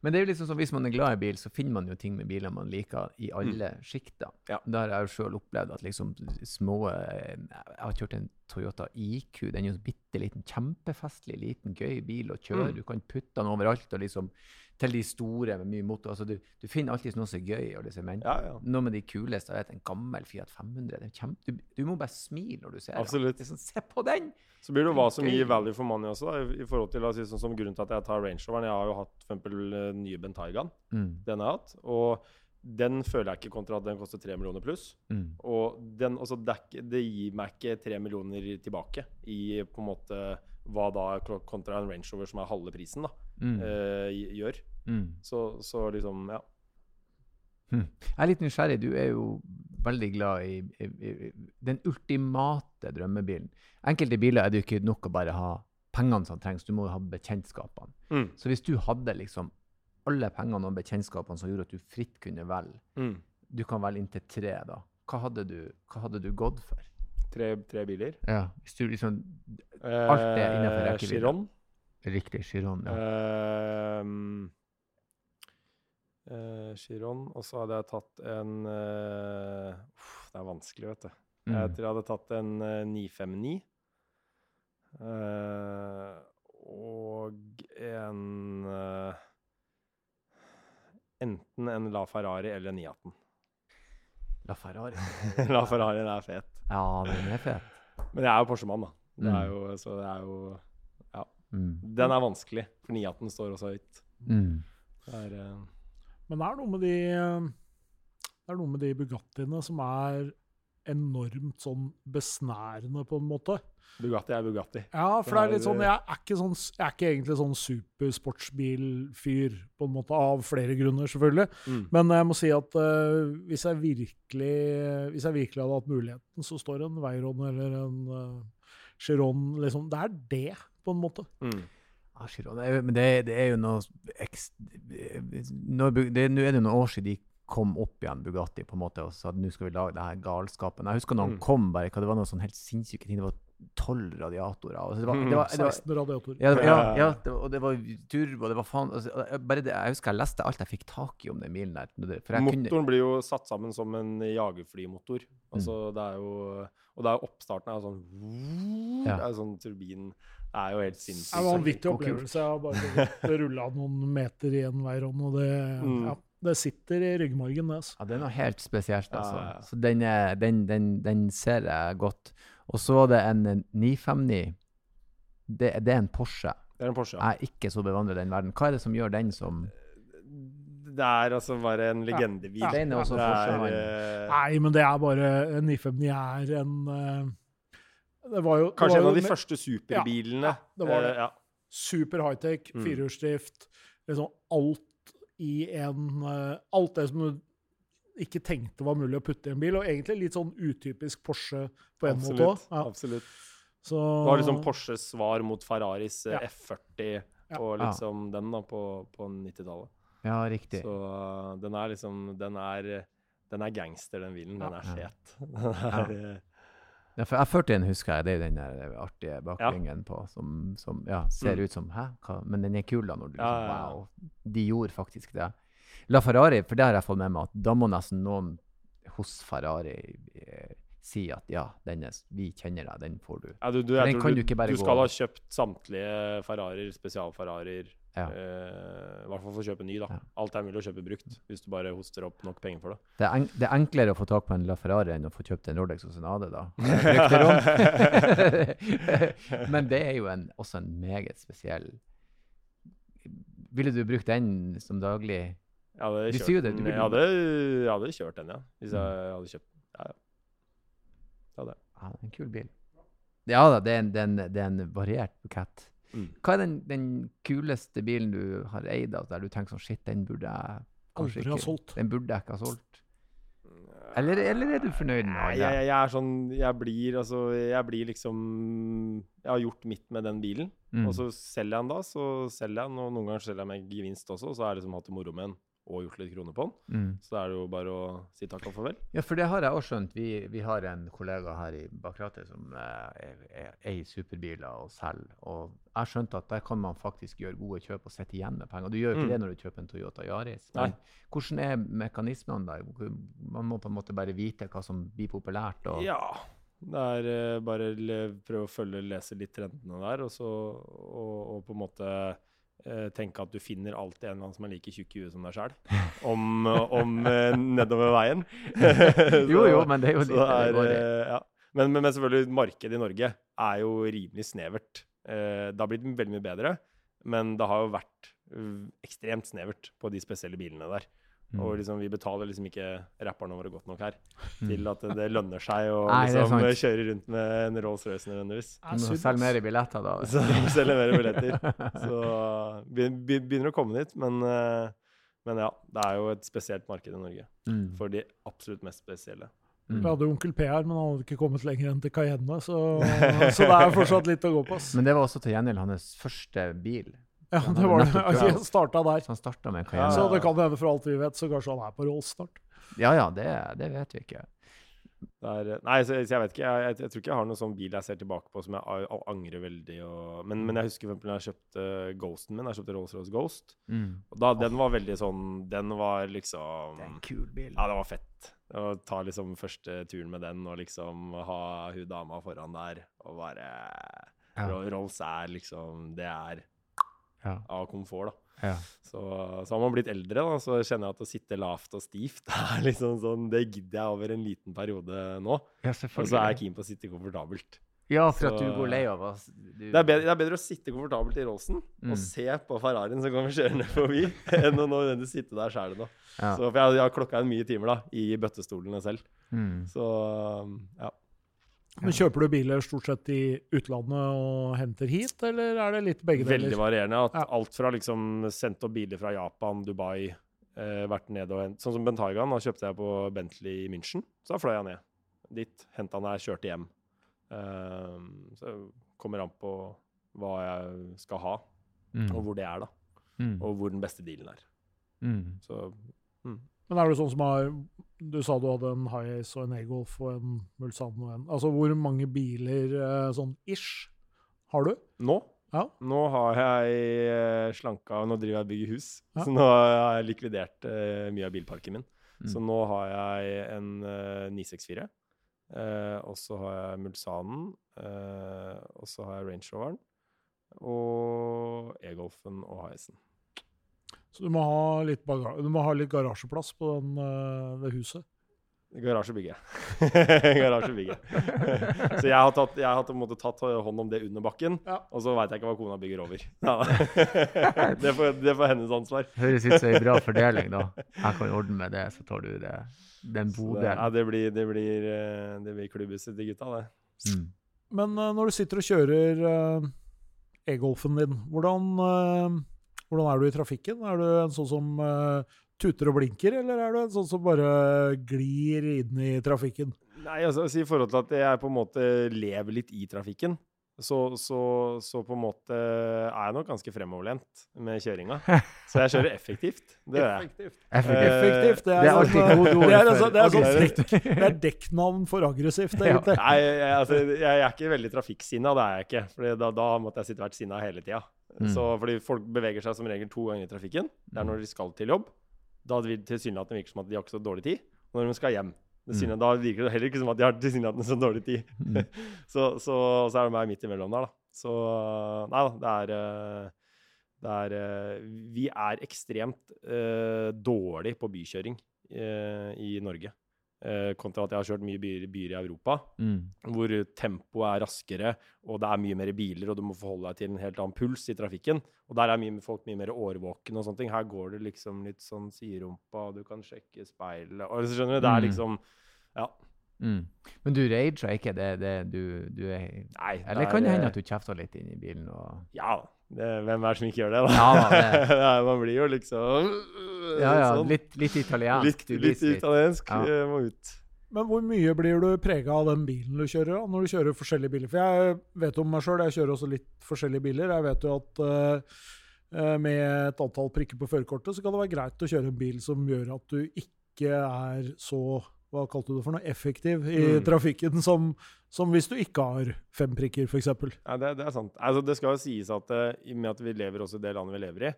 Men det er jo liksom sånn, hvis man er glad i bil, så finner man jo ting med biler man liker i alle sjikter. Mm. Ja. Da har jeg jo sjøl opplevd at liksom små eh, Jeg har kjørt en Toyota IQ. Den er jo bitte liten, kjempefestlig, liten, gøy bil å kjøre. Mm. Du kan putte den overalt. og liksom Til de store med mye motor. Altså, du, du finner alltid noe som er gøy. liksom, men Ja, ja. Noe med de kuleste. er En gammel Fiat 500. Det er kjempe, du, du må bare smile når du ser. Absolutt. Er sånn, Se på den! Så blir det jo hva som gir value for money også, da, i, i forhold til altså, sånn som grunnen til at jeg tar Range Roveren. Jeg har jo hatt for eksempel eh, nye Bentaygaen. Mm, Den har jeg hatt. Og den føler jeg ikke kontra at den koster tre millioner pluss. mm, Og den, altså, det, det gir meg ikke tre millioner tilbake i på en måte hva da kontra en Range Rover som er halve prisen, da, mm, eh, gjør. mm. Så, så liksom, ja. Jeg er litt nysgjerrig. Du er jo veldig glad i, i, i den ultimate drømmebilen. Enkelte biler er det jo ikke nok å bare ha pengene som trengs, du må jo ha bekjentskapene. Mm. Så hvis du hadde liksom alle pengene og bekjentskapene som gjorde at du fritt kunne velge, Mm. du kan velge inntil tre, da. Hva hadde du, hva hadde du gått for? Tre, tre biler. Ja, hvis du liksom Alt er innenfor rekkevidde. Chiron. Riktig, Chiron. Ja. Uh, uh, Chiron. Og så hadde jeg tatt en uh, Det er vanskelig, vet du. Jeg Mm. tror jeg hadde tatt en eh, 959. Eh, og en Enten en La Ferrari eller en 918. La Ferrari. La Ferrarien er fet. Ja, den er fet. Men jeg er jo Porsche-mann, da. Det er Mm. jo, så det er jo Mm. Den er vanskelig, for 918 står også høyt. Mm. Det er, uh... Men det er noe med de Det er noe med de Bugattiene som er enormt sånn besnærende, på en måte. Bugatti er Bugatti. Ja, for det er litt sånn Jeg er ikke, sånn, jeg er ikke egentlig sånn supersportsbilfyr, på en måte, av flere grunner, selvfølgelig. Mm. Men jeg må si at uh, hvis, jeg virkelig, hvis jeg virkelig hadde hatt muligheten, så står en Veyron eller en uh, Chiron liksom, Det er det, på en måte. Mm. Er, men det, det er jo noe Nå er det noen år siden de kom opp igjen, Bugatti, på en måte, og sa at nå skal vi lage det her galskapen. Jeg husker når han Mm. kom, bare, hva det var noe sånn helt sinnssyke ting. Det var tolv radiatorer. Altså, det var, det var, det var, 16 radiatorer. ja, det var- ja, Ja. ja det var, og det var turbo, det var faen altså, bare det, Jeg husker jeg leste alt jeg fikk tak i om den bilen der. jeg kunne, Motoren blir jo satt sammen som en jagerflymotor. Altså, det er jo, og det er jo oppstarten er jo sånn Ja. Det er sånn turbin Det er jo helt Det er en vanvittig opplevelse. Jeg har bare rulla noen meter i en Veyron, og det, Mm. ja, det sitter i ryggmargen, det. Altså. Ja, det er noe helt spesielt, altså. Ja, ja. Så den, er, den, den, den ser jeg godt. Og så var det en 959. Det, det er en Porsche. Det er en Porsche. ja. Jeg er ikke så bevandret i den verden. Hva er det som gjør den som Det er altså bare en legendebil. Ja, Den er også Det er, eh, Nei, men det er bare en 959 er en eh, Det var jo det Kanskje var en av de med- første superbilene. Ja, det var det. Eh, ja. Super high-tech, Mm. firehjulsdrift. Liksom alt i en eh, Alt det som du ikke tenkte var mulig å putte i en bil, og egentlig litt sånn utypisk Porsche på en måte Absolutt. òg. Ja, absolutt. så, Det var liksom Porsches svar mot Ferraris eh, Ja. F40 Ja. og liksom den da på, på 90-tallet. Ja, riktig. Så uh, den er liksom Den er, den er gangster, den bilen. Den er Ja. fet. Den er, Ja, for F40-en husker jeg, det er jo den der artige bakvingen på, som, som ja, ser Mm. ut som Hæ? Hva? Men den er kul, da. når du Ja, liksom, ja, ja. Wow, de gjorde faktisk det. La Ferrari, for det har jeg fått med meg, at da må nesten noen hos Ferrari eh, si at ja, den er, vi kjenner deg, den får du. ja, du, du, den kan du, du ikke bare du gå skal over. ha kjøpt samtlige Ferrarier, spesialferrarier. Ja. Uh, I hvert fall for å kjøpe ny, da. Ja. Alt er mulig å kjøpe brukt, hvis du bare hoster opp nok penger for det. Det er, en, det er enklere å få tak på en LaFerrari enn å få kjøpt en Rolex hos en AD, da. Men det er jo en, også en meget spesiell Ville du brukt den som daglig? Jeg hadde Du kjørt det, du den- jeg, hadde, jeg hadde kjørt den, ja. Hvis jeg Mm. hadde kjøpt Ja, det. Ja, det er en kul bil. Ja da, det er en, det er en, det er en variert bukett. Mm. Hva er den, den kuleste bilen du har eid av, der du tenker sånn Shit, den burde jeg kanskje Aldri ha solgt. Den burde jeg ikke ha solgt. Eller, eller er du fornøyd med den? jeg, jeg er sånn Jeg blir altså Jeg blir liksom Jeg har gjort mitt med den bilen. Mm. Og så selger jeg den da, så selger jeg den. Og noen ganger selger jeg med gevinst også, og så har jeg liksom hatt det moro med den og gjort litt kroner på den. Mm. Så da er det jo bare å si takk og farvel. Ja, for det har jeg også skjønt. Vi, vi har en kollega her i Bakrate som eh, er- er- eier superbiler og selger. Og jeg har skjønt at der kan man faktisk gjøre gode kjøp og sitte igjen med penger. Du gjør jo ikke Mm. det når du kjøper en Toyota Yaris. Men hvordan er mekanismene der? Man må på en måte bare vite hva som blir populært. Og, Ja. Det er eh, bare å prøve å følge, lese litt trendene der, og så og, og på en måte tenke at du finner alltid en eller annen som er like tjukk i huet som deg sjøl, om, om eh, nedover veien. Jo, jo, men det er jo litt er, det eh, ja. men, men, men selvfølgelig, markedet i Norge er jo rimelig snevert. Eh, det har blitt veldig mye bedre, men det har jo vært eh, ekstremt snevert på de spesielle bilene der. Mm. Og liksom, vi betaler liksom ikke rapperne våre godt nok her Mm. til at det, det lønner seg å Nei, liksom, kjøre rundt med en Rolls-Royce nødvendigvis. Du må selge mer billetter, da. Så selge mer billetter. Så be- be- begynner å komme dit, men, eh, men ja. Det er jo et spesielt marked i Norge Mm. for de absolutt mest spesielle. Mm. Vi hadde jo onkel P her, men han hadde ikke kommet lenger enn til Cayenne, så, så det er fortsatt litt å gå på. Men det var også til gjengjeld hans første bil. Ja, det var det. Han Altså, starta der. Så han starta med. Cayenne. Så det kan hende, for alt vi vet, så kanskje han er på Rolls snart. Ja ja, det, det vet vi ikke. Er, eh, nei, så, så jeg vet ikke. Jeg, jeg, jeg tror ikke jeg har noen sånn bil jeg ser tilbake på som jeg angrer veldig. Og, men, men jeg husker for eksempel da jeg kjøpte Ghosten min. Jeg kjøpte Rolls-Royce Ghost. Mm. Og da, den var veldig sånn Den var liksom Det er en kul bil. Ja, det var fett. Å ta liksom første turen med den og liksom ha hun dama foran der og bare Ja. Rolls er liksom Det er Ja. av komfort, da. Ja. Så, så har man blitt eldre, da, så kjenner jeg at å sitte lavt og stivt er liksom sånn, Det gidder jeg over en liten periode nå. ja, Og så er jeg keen på å sitte komfortabelt. Ja, for at du går lei av oss. Du- Det er bedre, å sitte komfortabelt i Rollsen Mm. og se på Ferrarien som kommer kjørende forbi, enn å nødvendigvis sitte der sjæl. Ja. Så, for jeg, jeg har klokka inn mye timer da, i bøttestolene selv. Mm. Så ja. Men Kjøper du biler stort sett i utlandet og henter hit, eller er det litt begge deler? Veldig varierende. At Ja. Alt fra liksom sendt opp biler fra Japan, Dubai, eh, vært nede og hent, Sånn som Bentaygan, da kjøpte jeg på Bentley i München. Så da fløy jeg ned dit, henta han der, kjørte hjem. Um, så det kommer an på hva jeg skal ha, Mm. og hvor det er, da. Mm. Og hvor den beste dealen er. Mm. Så Men er du sånn som har Du sa du hadde en Hiace og en E-Golf og en Mulsanne og en Altså hvor mange biler eh, sånn ish har du? nå Ja. Nå har jeg eh, slanka Nå driver jeg og bygger hus, Ja. så nå har jeg likvidert uh, mye av bilparken min. Mm. Så nå har jeg en uh, 964. Uh, og så har jeg Mulsanen. eh, og så har jeg Range Roveren. Og E-Golfen og Hiacen. Så du må ha litt, du må ha litt garasjeplass på den, uh, det huset. Garasje bygger jeg. Garasje bygger jeg. så jeg har, tatt, jeg har på en måte tatt hånd om det under bakken, Ja. og så veit jeg ikke hva kona bygger over. Ja. det, får, det får hennes ansvar. Høres ut som ei bra fordeling, da. Jeg kan ordne med det, så tar du det. den bodelen. ja, det, blir, det, blir, eh, det blir klubbhuset til gutta, det. Mm. Men uh, når du sitter og kjører uh, e-golfen din, hvordan, eh, hvordan er du i trafikken? Er du en sånn som uh, tuter og blinker, eller er du en sånn som bare glir inn i trafikken? Nei, altså, altså, I forhold til at jeg på en måte lever litt i trafikken, så, så, så på en måte er jeg nok ganske fremoverlent med kjøringa. Så jeg kjører effektivt. Det gjør jeg. Effektivt. Det er, eh, det er, for altså, aggressivt. det er dekknavn for aggressivt, Ja. egentlig. Nei, jeg, altså, jeg, jeg er ikke veldig trafikksinna, det er jeg ikke. Fordi da, da måtte jeg sitte vært sinna hele tida. Mm. Fordi folk beveger seg som regel to ganger i trafikken. Det er når de skal til jobb. Da virker det tilsynelatende som at de har ikke så dårlig tid. Når de skal hjem. Tilsynelatende- Da virker det heller ikke som at de har tilsynelatende så dårlig tid. Mm. så, så, så er det meg midt imellom der, da. Så nei da, det er eh, det er eh, Vi er ekstremt uh, dårlig på bykjøring uh, i Norge. Eh, kontra at jeg har kjørt mye byer, byer i Europa, Mm. hvor tempoet er raskere, og det er mye mer biler, og du må forholde deg til en helt annen puls i trafikken. Og der er mye, folk mye mer årvåkne og sånne ting. Her går det liksom litt sånn siderumpa, du kan sjekke speilet og så Skjønner du? Det er Mm. liksom Ja. Mm. Men du rager ikke? Det, det, du, du er Nei. Eller det kan det hende eh, at du kjefter litt inn i bilen? Og... Ja, det, hvem er det som ikke gjør det, da? Ja, det- Ja, man blir jo liksom Ja, ja, sånn. litt, litt italiensk. litt, litt italiensk. Ja. eh, Må ut. Men hvor mye blir du prega av den bilen du kjører, da, når du kjører forskjellige biler? For jeg vet om meg sjøl, jeg kjører også litt forskjellige biler. Jeg vet jo at eh, eh, med et antall prikker på førerkortet, så kan det være greit å kjøre en bil som gjør at du ikke er så hva kalte du det for noe, effektiv i Mm. trafikken som, som hvis du ikke har fem prikker, f.eks. Ja, det, det er sant. Altså, det skal jo sies at eh, i og med at vi lever også i det landet vi lever i,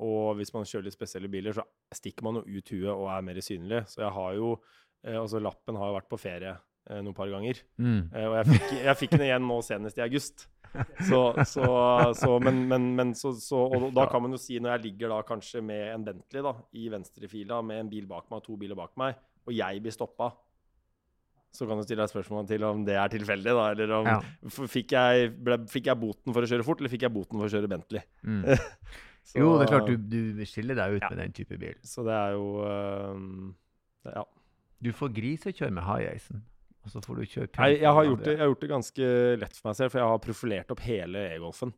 og hvis man kjører litt spesielle biler, så stikker man jo ut huet og er mer synlig. Så jeg har jo eh, Altså, lappen har jo vært på ferie eh, noen par ganger. Mm. Og jeg fikk, jeg fikk den igjen nå senest i august. Så, så, så Men, men, men så, så Og da kan man jo si, når jeg ligger da kanskje med en Bentley da, i venstrefila, med en bil bak meg og to biler bak meg, og jeg blir stoppa, så kan du stille deg spørsmål til om det er tilfeldig, da. Eller om Ja. fikk, jeg, ble, fikk jeg boten for å kjøre fort, eller fikk jeg boten for å kjøre Bentley? Mm. Så, Jo, det er klart du, du skiller deg ut Ja. med den type bil. Så det er jo øhm, det- Ja. Du får grisekjøre med high-acen, og så får du kjøre Nei, jeg har, gjort det, jeg har gjort det ganske lett for meg selv, for jeg har profilert opp hele e-golfen.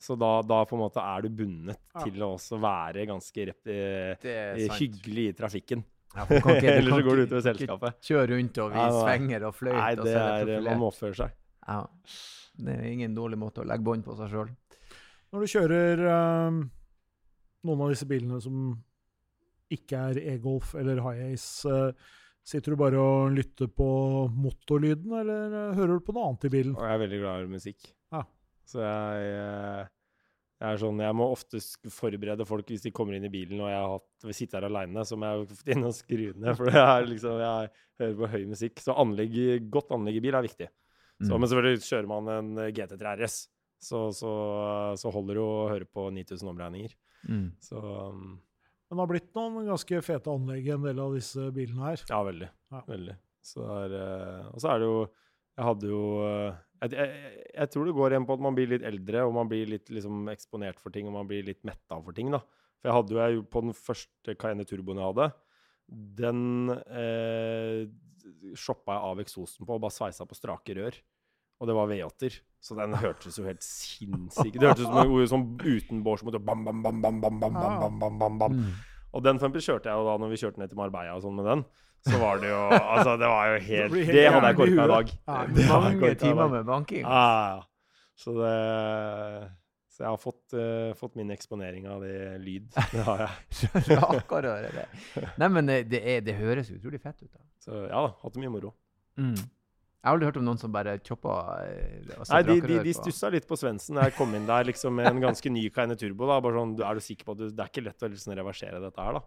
Så da, da på en måte er du bundet Ja. til å også være ganske rep eh, hyggelig i trafikken. Ja, ikke- Ellers så går du utover selskapet. Kjøre rundt og vise ja, fenger og fløyte. Nei, det er er, det man må oppføre seg. Ja. Det er ingen dårlig måte å legge bånd på seg sjøl. Når du kjører um, noen av disse bilene som ikke er e-golf eller high-ace, uh, sitter du bare og lytter på motorlyden, eller eh, hører du på noe annet i bilen? Og jeg er veldig glad i musikk. Ja. Så jeg, eh, jeg er sånn Jeg må ofte forberede folk hvis de kommer inn i bilen og jeg har sitter her aleine, så må jeg ofte inn og skru ned, for jeg, er liksom, jeg hører på høy musikk. Så anlegg, godt anlegg i bil er viktig. Så, Mm. Men selvfølgelig kjører man en eh, GT3 RS, så, så, så holder det å høre på 9000 omregninger. Mm. Så um, Men det har blitt noen ganske fete anlegg i en del av disse bilene her. ja, veldig. Ja. veldig. Så er, eh, og så er det jo Jeg hadde jo eh, jeg, jeg, jeg tror det går igjen på at man blir litt eldre, og man blir litt liksom, eksponert for ting, og man blir litt metta for ting, da. For jeg hadde jo på den første Cayenne Turboen jeg hadde, den eh, shoppa jeg av eksosen på og bare sveisa på strake rør. Og det var V8-er. Så den hørtes jo helt sinnssyk Det hørtes ut som en sånn som uten bårs måtte bam, bam, bam, bam, bam, bam, bam, bam, bam, bam. Mm. Og den kjørte jeg jo da når vi kjørte ned til Marbella og sånn med den. Så var det jo Altså, det var jo helt Det, helt Det hadde jeg korka i dag. Ja, Det Mange timer med banking. Ja. Så det Så jeg har fått, uh, fått min eksponering av det lyd. Det har jeg. Raker å høre det. Nei, men det, det, er, det høres utrolig fett ut. da. Så ja da, hatt det mye moro. Mm. Jeg har aldri hørt om noen som bare choppa eh, Nei, de, de, de på- stussa litt på Svendsen da jeg kom inn der liksom med en ganske ny Kaine Turbo. da, bare sånn, Er du sikker på at du, det er ikke lett å liksom reversere dette her, da?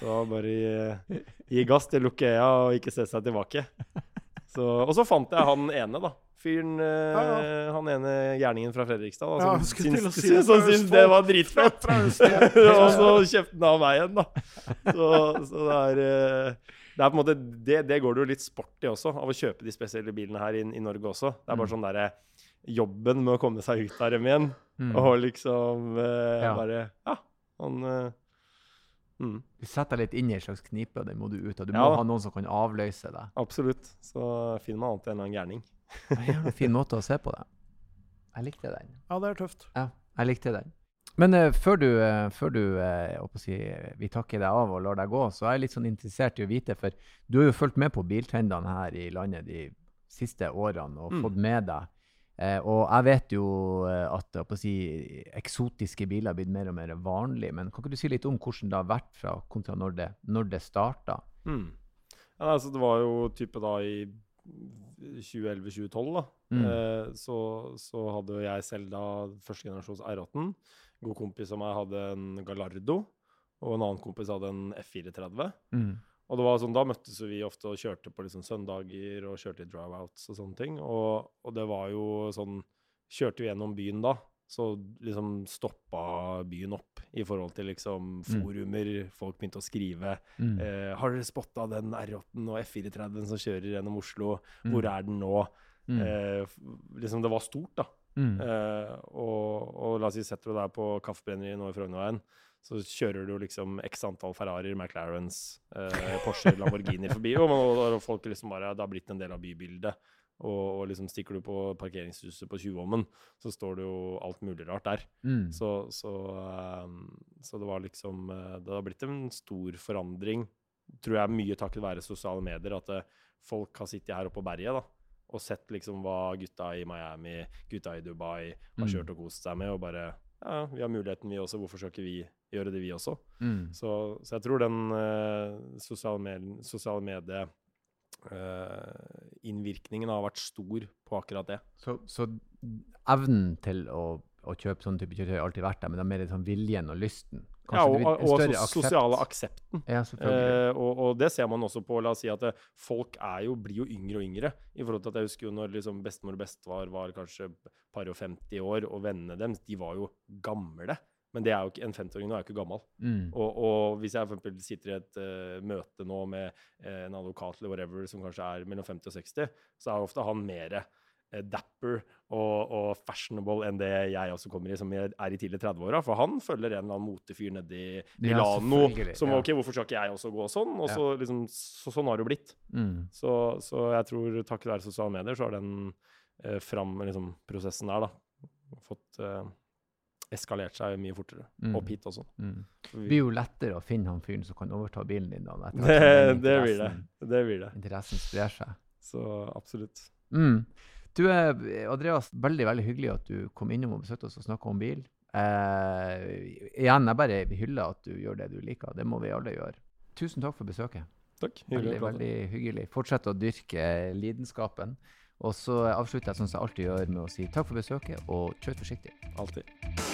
Så bare gi, gi gass til Lukea og ikke se seg tilbake. Så, og så fant jeg han ene, da. Fyren ja, Ja, Han ene gærningen fra Fredrikstad. Da, som ja, syns, si det, syns det var dritfett. Og så kjøpte han av meg igjen, da. Så, så det er eh, det er på en måte, det, det går det jo litt sport i også, av å kjøpe de spesielle bilene her i, i Norge også. Det er bare Mm. sånn derre Jobben med å komme seg ut av dem igjen, Mm. og liksom eh, Ja. bare Ja, han eh, mm, Du setter deg litt inn i en slags knipe, og den må du ut av. Du Ja må ha noen som kan avløse deg. Absolutt. Så finner man alltid en annen gærning. Det en fin måte å se på det. Jeg likte den. Ja, det er tøft. Ja, jeg likte den. Men uh, før du, uh, før du uh, å si, vi takker deg av og lar deg gå, så er jeg litt sånn interessert i å vite, for du har jo fulgt med på biltrendene her i landet de siste årene og Mm. fått med deg. Eh, og jeg vet jo eh, at si, eksotiske biler har blitt mer og mer vanlig, men kan ikke du si litt om hvordan det har vært fra kontra når det, når det starta? Mm. Ja, altså, det var jo type da i 2011-2012, da. Mm. Eh, så, så hadde jo jeg selv da første generasjons R18. En god kompis av meg hadde en Gallardo, og en annen kompis hadde en F430. Mm. Og det var sånn, Da møttes vi ofte og kjørte på liksom søndager og kjørte i drive-outs og sånne ting. Og, og det var jo sånn Kjørte vi gjennom byen da, så liksom stoppa byen opp i forhold til liksom forumer. Folk begynte å skrive. Mm. Eh, har dere spotta den R8-en og F430 som kjører gjennom Oslo? Mm. Hvor er den nå? Mm. Eh, liksom Det var stort, da. Mm. Eh, og, og la oss si setter du deg på Kaffebrenneriet nå i Frognerveien, så kjører du liksom x antall Ferrarier, McLarens, eh, Porsche, Lamborghini forbi, og, man, og folk liksom bare Det har blitt en del av bybildet. Og, og liksom stikker du på parkeringshuset på Tjuvholmen, så står det jo alt mulig rart der. Mm. Så, så, eh, så det var liksom uh, Det har blitt en stor forandring, tror jeg, mye takket være sosiale medier. At uh, folk har sittet her oppe på berget da, og sett liksom hva gutta i Miami, gutta i Dubai har Mm. kjørt og kost seg med, og bare Ja, vi har muligheten, vi også. Hvorfor skal ikke vi gjøre det, vi også? Mm. Så, så jeg tror den uh, sosiale, med, sosiale medie uh, innvirkningen har vært stor på akkurat det. Så, så evnen til å, å kjøpe sånn type kjøretøy har alltid vært der, men det er mer sånn viljen og lysten? Ja, Kanskje og, vil- en og aksept? sosiale aksepten. Ja. Eh, og, og det ser man også på La oss si at det, folk er jo, blir jo yngre og yngre. I forhold til at Jeg husker jo når liksom bestemor og bestefar var kanskje par og 50 år, og vennene deres de var jo gamle. Men ikke, en 50-åring nå er jo ikke gammel. Mm. Og, og hvis jeg for sitter i et uh, møte nå med uh, en advokat eller whatever som kanskje er mellom 50 og 60, så er ofte han mer uh, dapper og, og fashionable enn det jeg også kommer i, som er i tidlig 30-åra. For han følger en eller annen motefyr nede i Milano ja, som ja. OK, hvorfor skal ikke jeg også gå sånn? Og så liksom, så, sånn har det jo blitt. Mm. Så, så jeg tror takket være sosiale medier så har den fram, liksom, prosessen der, da, fått eskalert seg mye fortere. Mm. Opp hit også. Mm. Det blir jo lettere å finne han fyren som kan overta bilen din. da. det, det blir det. Det blir det. Interessen sprer seg. Så absolutt. Mm. Du, eh, Andreas, veldig veldig hyggelig at du kom innom og besøkte oss og snakka om bil. Eh, igjen, jeg bare hyller at du gjør det du liker. Det må vi alle gjøre. Tusen takk for besøket. Takk. Hyggelig veldig, veldig hyggelig. Fortsett å dyrke lidenskapen. Og så avslutter jeg sånn som jeg alltid gjør, med å si takk for besøket, og kjør forsiktig. Alltid.